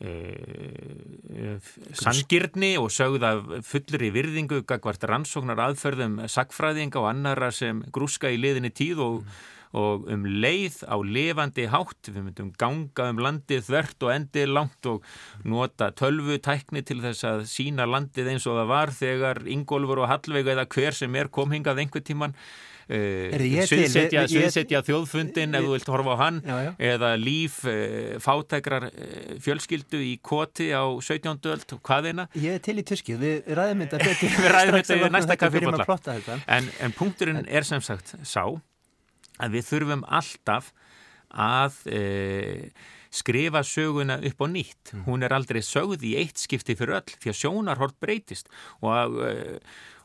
S2: uh, sangirni og sögð af fullri virðingu gagvart rannsóknar aðferðum sagfræðinga og annara sem grúska í liðinni tíð og mm og um leið á levandi hátt, við myndum ganga um landið þvert og endið langt og nota tölvutækni til þess að sína landið eins og það var þegar Ingólfur og Hallveig eða hver sem er komhingað einhver tíman Uh, sviðsetja, sviðsetja þjóðfundin ef þú vilt horfa á hann já, já. eða líf uh, fátækrar uh, fjölskyldu í koti á 17. öld og hvaðina
S1: Ég er til í tyskið, við ræðum þetta betur
S2: Við ræðum þetta í næsta kaffibotla en, en punkturinn er sem sagt sá að við þurfum alltaf að e, skrifa söguna upp á nýtt. Mm. Hún er aldrei sögð í eitt skipti fyrir öll því að sjónarhort breytist og, e,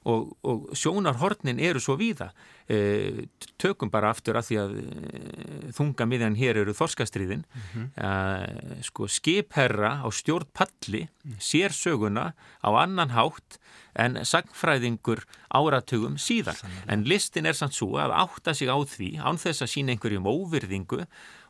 S2: og, og sjónarhortnin eru svo víða. E, tökum bara aftur að því að e, þunga miðjan hér eru þorskastriðin. Mm -hmm. sko, skipherra á stjórn palli mm. sér söguna á annan hátt en sagnfræðingur áratugum síðan. Sannlega. En listin er samt svo að átta sig á því án þess að sína einhverjum óvirðingu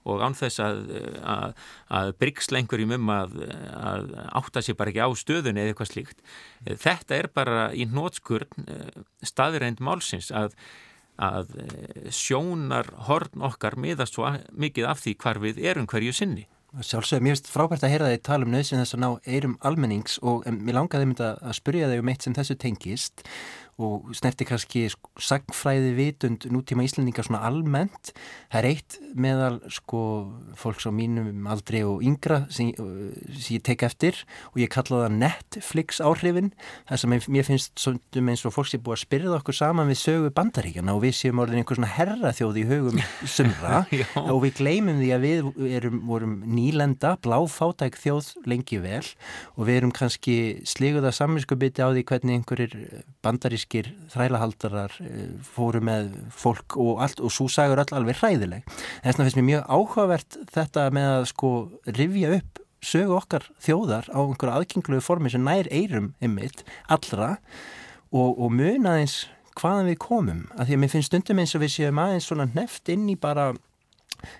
S2: og án þess að, að, að bryggsla einhverjum um að, að átta sig bara ekki á stöðunni eða eitthvað slíkt. Þetta er bara í nótskurn eh, staðirænt málsins að eh, sjónar horn okkar miðast svo mikið af því hvar við erum hverju sinni.
S1: Sjálfsög, mér finnst frábært að heyra þig tala um nöðsinn þess að ná eirum almennings og mér langaði mynda að spurja þig um eitt sem þessu tengist og snerti kannski sko, sagfræði vitund nútíma íslendingar svona almennt. Það er eitt meðal sko fólks á mínum aldrei og yngra sem, sem ég tek eftir og ég kalla það Netflix áhrifin. Það sem mér finnst svona eins og fólks er búið að spyrja okkur saman við sögu bandaríkjana og við séum orðin einhver svona herraþjóð í hugum sumra og við gleymum því að við erum, vorum nýlenda, bláfátæk þjóð lengi vel og við erum kannski sliguða saminskubiti á því hvernig einhverjir bandarísk bandarískir þrælahaldarar eh, fóru með fólk og allt og svo sagur öll alveg hræðileg. Þess vegna finnst mér mjög áhugavert þetta með að sko rifja upp sögu okkar þjóðar á einhverju aðgengluðu formi sem nær eirum ymmit allra og, og muna eins hvaðan við komum. Af því að mér finnst stundum eins og við séum aðeins svona neft inn í bara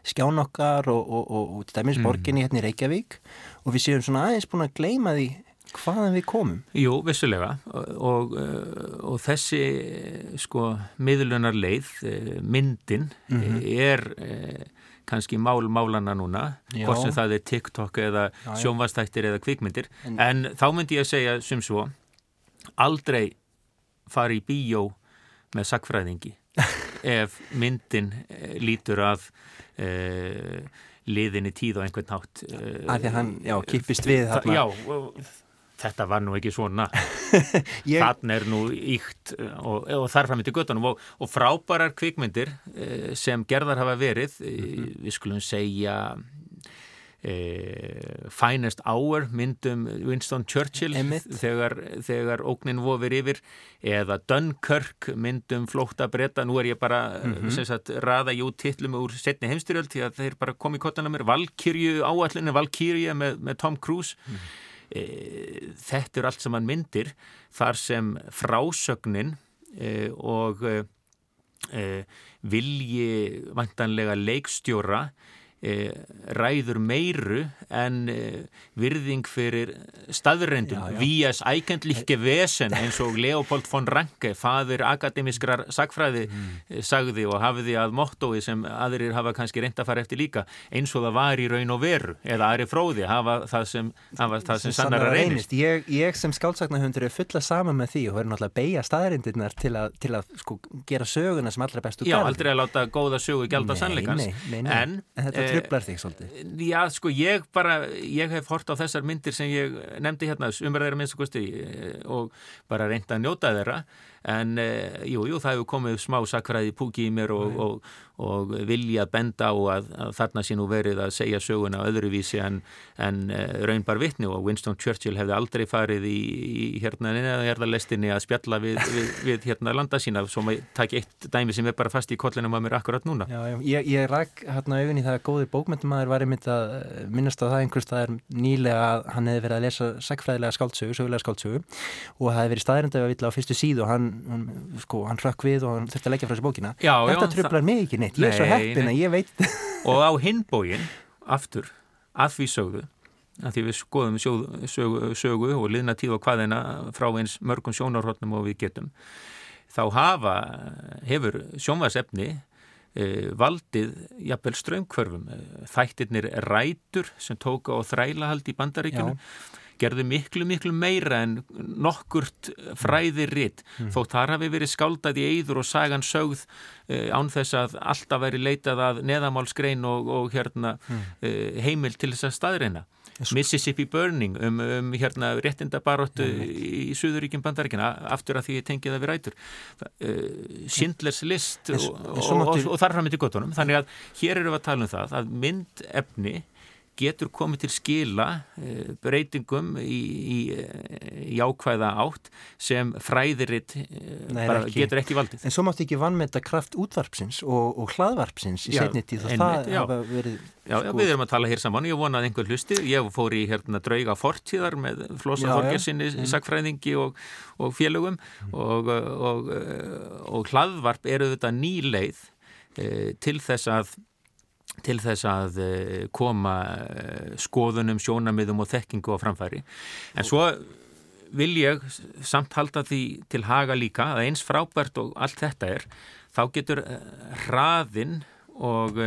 S1: skján okkar og, og, og, og dæmis borginni mm. hérna í Reykjavík og við séum svona aðeins búin að gleima því hvaðan við komum?
S2: Jú, vissulega. Og, og þessi sko miðlunar leið eh, myndin mm -hmm. er eh, kannski mál málana núna. Hvort sem það er TikTok eða sjónvastættir eða kvikmyndir. En, en þá myndi ég að segja sem svo aldrei fari í bíó með sakfræðingi ef myndin lítur af liðinni tíð og einhvern nátt
S1: að því að hann, já, kipist við
S2: já, þetta var nú ekki svona ég... þann er nú íkt og, og þar fram í til göttunum og, og frábærar kvikmyndir eh, sem gerðar hafa verið mm -hmm. við skulum segja E, Finest Hour myndum Winston Churchill þegar, þegar ógnin vofir yfir eða Dunkirk myndum flótta breyta, nú er ég bara mm -hmm. sagt, raða jú tillum úr setni heimstyrjöld því að þeir bara kom í kottana mér Valkyrju áallinu, Valkyrja með, með Tom Cruise mm -hmm. E, þetta er allt sem hann myndir þar sem frásögnin e, og vilji vantanlega leikstjóra E, ræður meiru en e, virðing fyrir staðrendum vías ækendlíkke vesen eins og Leopold von Ranke faður akademiskrar sagfræði mm. E, sagði og hafiði að mottói sem aðrir hafa kannski reynd að fara eftir líka eins og það var í raun og veru eða aðri fróði hafa það sem, hafa það sem, sem sannar að reynist.
S1: Ég, ég sem skálsagnahundur er fulla sama með því og verður náttúrulega að beigja staðrendirnar til að, til að sko, gera söguna sem allra bestu
S2: Já, aldrei að láta góða sögu gælda sannleikans.
S1: en, en trublar þig svolítið?
S2: Já, sko, ég bara, ég hef hort á þessar myndir sem ég nefndi hérna, umræðir minnst og og bara reynda að njóta þeirra en eh, jú, það hefur komið smá sakfræði púki í mér og, og, og vilja benda á að, að þarna sé nú verið að segja söguna öðruvísi en, en eh, raunbar vittni og Winston Churchill hefði aldrei farið í, í hérna neðaðjarðarlestinni að spjalla við, við, við hérna landa sína svo maður takk eitt dæmi sem er bara fast í kollinum að mér akkurat núna.
S1: Já, já, ég, ég ræk hérna auðvun í það að góðir bókmyndumæður var einmitt að eh, minnast á það einhvers það er nýlega að hann hefði verið að lesa sakfræðilega skáldsögu, sögulega skáldsögu og það hefði verið staðrindið að vilja á fyrstu síðu og hann hann, sko, hann hrökk við og hann þurfti að leggja frá þessu bókina.
S2: Já,
S1: þetta já, tröflar mig ekki neitt, ég er svo heppin að ég veit.
S2: Og á hinbógin, aftur að því sögðu að því við skoðum sögu, sögu, sögu og liðna tíð og hvaðina frá eins mörgum sjónarhóttnum og við getum þá hafa, hefur sjónvarsefni e, valdið jafnvel ströngkvörfum þættirnir rætur sem tóka á þrælahald í bandaríkjunum. Já gerðu miklu, miklu meira en nokkurt fræðir ritt mm. þótt þar hafi verið skáldað í eyður og sagan sögð eh, án þess að alltaf veri leitað að neðamálskrein og, og hérna, mm. eh, heimil til þess að staðreina. Mississippi Burning um, um hérna réttindabaróttu í, Suðuríkjum bandaríkina aftur að því tengið að við rætur uh, Schindlers List og, og, og, og þar fram með til gottunum þannig að hér eru við að tala um það að myndefni getur komið til skila eh, breytingum í, í, í ákvæða átt sem fræðiritt eh, getur ekki valdið.
S1: En svo máttu ekki vannmeta kraft útvarpsins og, og hlaðvarpsins í setni tíð og það hafa verið...
S2: Já, sko... já, við erum að tala hér saman, ég vonaði einhver hlusti, ég fór í hérna drauga fortíðar með Flosa Forgersinni, mm. sakfræðingi og, og félögum mm. og, og hlaðvarp eru þetta nýleið eh, til þess að til þess að eh, koma eh, skoðunum, sjónamiðum og þekkingu á framfæri. En svo vil ég samt halda því til haga líka að eins frábært og allt þetta er, þá getur eh, hraðinn og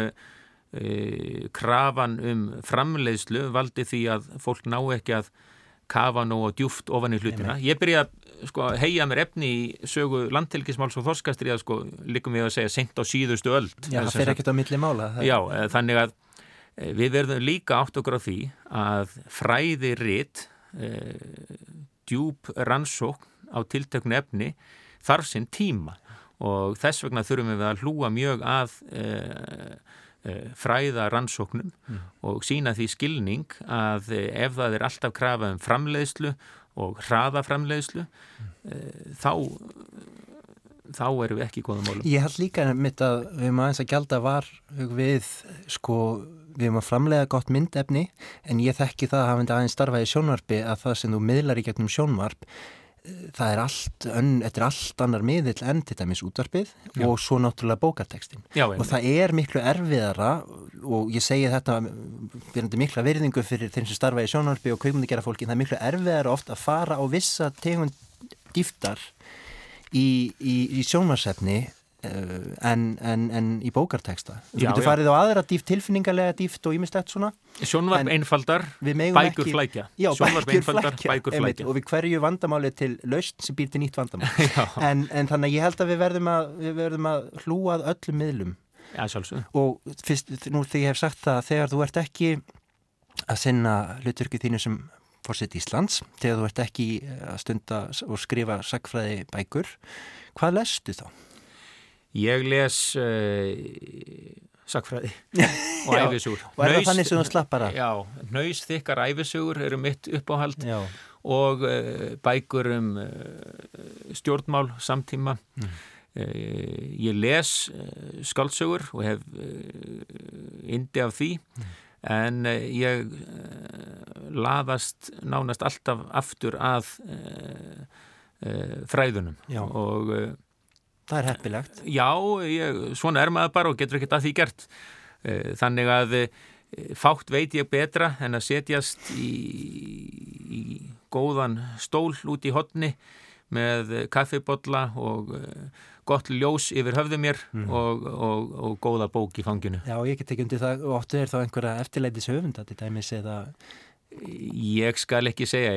S2: krafan um framleiðslu valdi því að fólk ná ekki að kafa nú og djúft ofan í hlutina. Ég byrja að sko, heia mér efni í sögu landtelkismáls og þorskastriða sko, líkum við að segja sent á síðustu öll
S1: Já, það fer ekkert á milli mála
S2: það... Já, eh, þannig að e, við verðum líka átt okkur á því að fræði ritt e, djúb rannsókn á tiltöknu efni þarf sinn tíma. Og þess vegna þurfum við að hlúa mjög að e, fræða rannsóknum mm. og sína því skilning að ef það er alltaf krafa um framleiðslu og hraðaframleiðslu mm. þá þá erum við ekki í góðum málum.
S1: Ég held líka mitt að við erum aðeins að gælda var við sko við erum að framlega gott myndefni en ég þekki það að hafa aðeins starfað í sjónvarpi að það sem þú miðlar í gegnum sjónvarp það er allt, önn, þetta er allt annar miðill enn til dæmis útvarpið Já. og svo náttúrulega bókartekstin Já, og það er miklu erfiðara og ég segi þetta verðandi mikla verðingu fyrir þeim sem starfa í sjónarbi og kveikmundi gera fólki, það er miklu erfiðara ofta að fara á vissa tegund dýftar í, í, í sjónarsefni en, en, en í bókarteksta þú getur farið á aðra dýft, tilfinningarlega dýft og ímestett svona.
S2: Sjónvarp einfaldar, bækur ekki, flækja.
S1: Já, Sjónvarp einfaldar, bækur flækja. Og við hverju vandamáli til laust sem býr til nýtt vandamál. En, en þannig að ég held að við verðum að, við verðum að hlúað öllum miðlum.
S2: Já,
S1: og fyrst, nú þegar ég hef sagt það þegar þú ert ekki að sinna hluturki þínu sem fórsitt Íslands þegar þú ert ekki að stunda og skrifa sagfræði bækur. Hvað lestu þá?
S2: Ég les uh, sagfræði og æfisugur.
S1: Og er það þannig sem þú slappar að?
S2: Já, nöys þykkar æfisugur eru mitt uppáhald
S1: Já.
S2: og uh, bækur um uh, stjórnmál samtíma. Mm. Ég les skaldsögur og hef indi af því mm. en ég laðast nánast alltaf aftur að fræðunum
S1: Já.
S2: og
S1: Það er heppilegt.
S2: Já, ég, svona er maður bara og getur ekkert að því gert. Þannig að fátt veit ég betra en að setjast í, í góðan stól út í hodni með kaffibotla og gott ljós yfir höfðu mér mm. og, og, og góða bók í fanginu.
S1: Já, ég get ekki undir það og óttu er þá einhverja eftirleitis höfunda til dæmis eða...
S2: Ég skal ekki segja,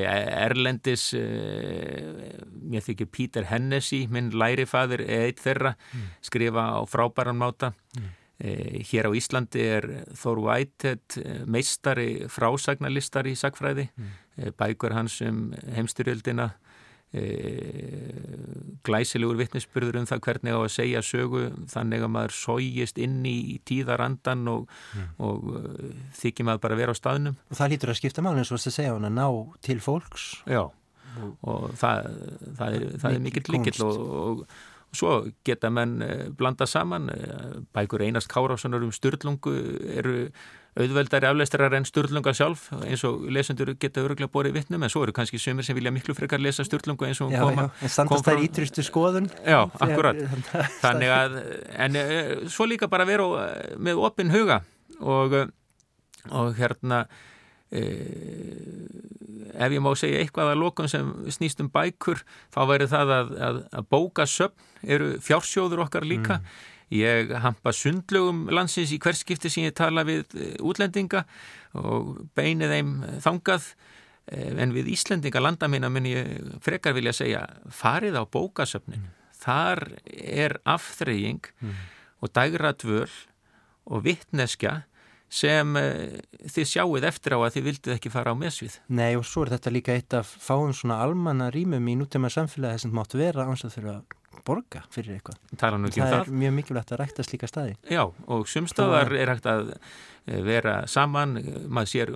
S2: Erlendis, uh, mér þykir Pítur Hennessy, minn lærifaður, eitt þeirra, mm. skrifa á frábæran máta. Mm. Uh, hér á Íslandi er Thor Whitehead meistari frásagnalistar í sagfræði, uh, bækur hans um heimstyrjöldina, glæsilegur vittnesbyrður um það hvernig á að segja sögu þannig að maður sógist inn í tíðarandan og, mm. og uh, þykir maður bara að vera á staðnum.
S1: Og það lítur að skipta málinn svo að segja hann að ná til fólks.
S2: Já. Og, og það, það er, það er mikill líkill og, og svo geta menn blanda saman. Bækur Einars Kárássonar um styrlungu eru auðveldari afleistarar en Sturlunga sjálf eins og lesendur geta öruglega borið vittnum en svo eru kannski sömur sem vilja miklu frekar lesa Sturlunga eins og
S1: já,
S2: koma
S1: já, en standast það ítrystu skoðun.
S2: Já, akkurat. þannig að, en e, svo líka bara vera með opinn huga og, og hérna ef ég má segja eitthvað að lókun sem snýst um bækur þá væri það að, að, að bókasöfn eru fjársjóður okkar líka. Mm. Ég hampa sundlögum landsins í hverskipti sem ég tala við útlendinga og beini þeim þangað en við Íslendinga landamina mun ég frekar vilja segja farið á bókasöfnin. Mm. Þar er afþreying mm. og dægra dvöl og vittneskja sem þið sjáuð eftir á að þið vildið ekki fara á mesvið.
S1: Nei og svo er þetta líka eitt af fáum svona almanna rýmum í nútíma samfélagi sem máttu vera áns að þurfa borga fyrir eitthvað.
S2: Það, um
S1: það er mjög mikilvægt að rækta slíka staði.
S2: Já, og sumstaðar er hægt að vera saman, maður sér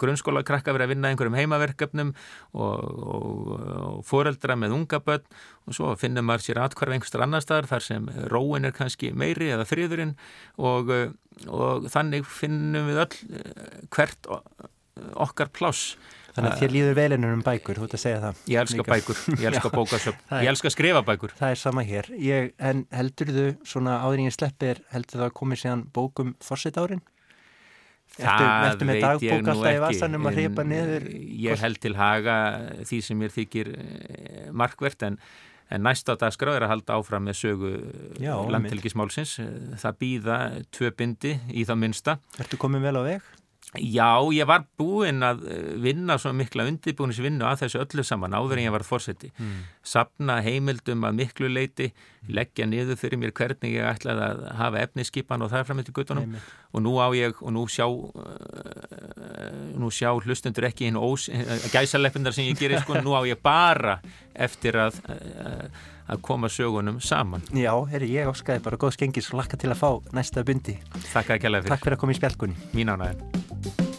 S2: grunnskóla krakka verið að vinna einhverjum heimaverkefnum og, og, og foreldra með unga börn og svo finnum maður sér atkvarf einhverstar annar staðar þar sem róin er kannski meiri eða friðurinn og, og þannig finnum við öll hvert okkar pláss
S1: Þannig að þér líður velinu um bækur, þú ert að segja það.
S2: Ég elska Líka. bækur, ég elska bókasöp, ég elska að skrifa bækur.
S1: Það er sama hér. Ég, en heldur þú svona áðuringin sleppir, heldur það að komið síðan bókum fórsett árin?
S2: Það
S1: ertu, veit ég nú ekki.
S2: En, ég held til haga því sem mér þykir markvert en, en næsta dagskrá er að halda áfram með sögu landtilgismálsins. Það býða tvö bindi í það minsta.
S1: Ertu komið vel á veg?
S2: Já, ég var búinn að eh, vinna svo mikla undirbúinisvinnu að þessu öllu saman áður en ég var fórseti. Mm. Sapna heimildum að miklu leiti, leggja niður fyrir mér hvernig ég ætlaði að hafa efniskipan og það er framöndi guttunum Heimild. og nú á ég, og nú sjá uh, nú sjá hlustundur ekki hinn ós, gæsaleppindar sem ég gerir sko, nú á ég bara eftir að að koma sögunum saman.
S1: Já, herri, ég áskaði bara góð skengis og lakka til að fá næsta bundi.
S2: Takk.
S1: Takk fyrir að koma í spjálkunni.
S2: Mín ánægðin.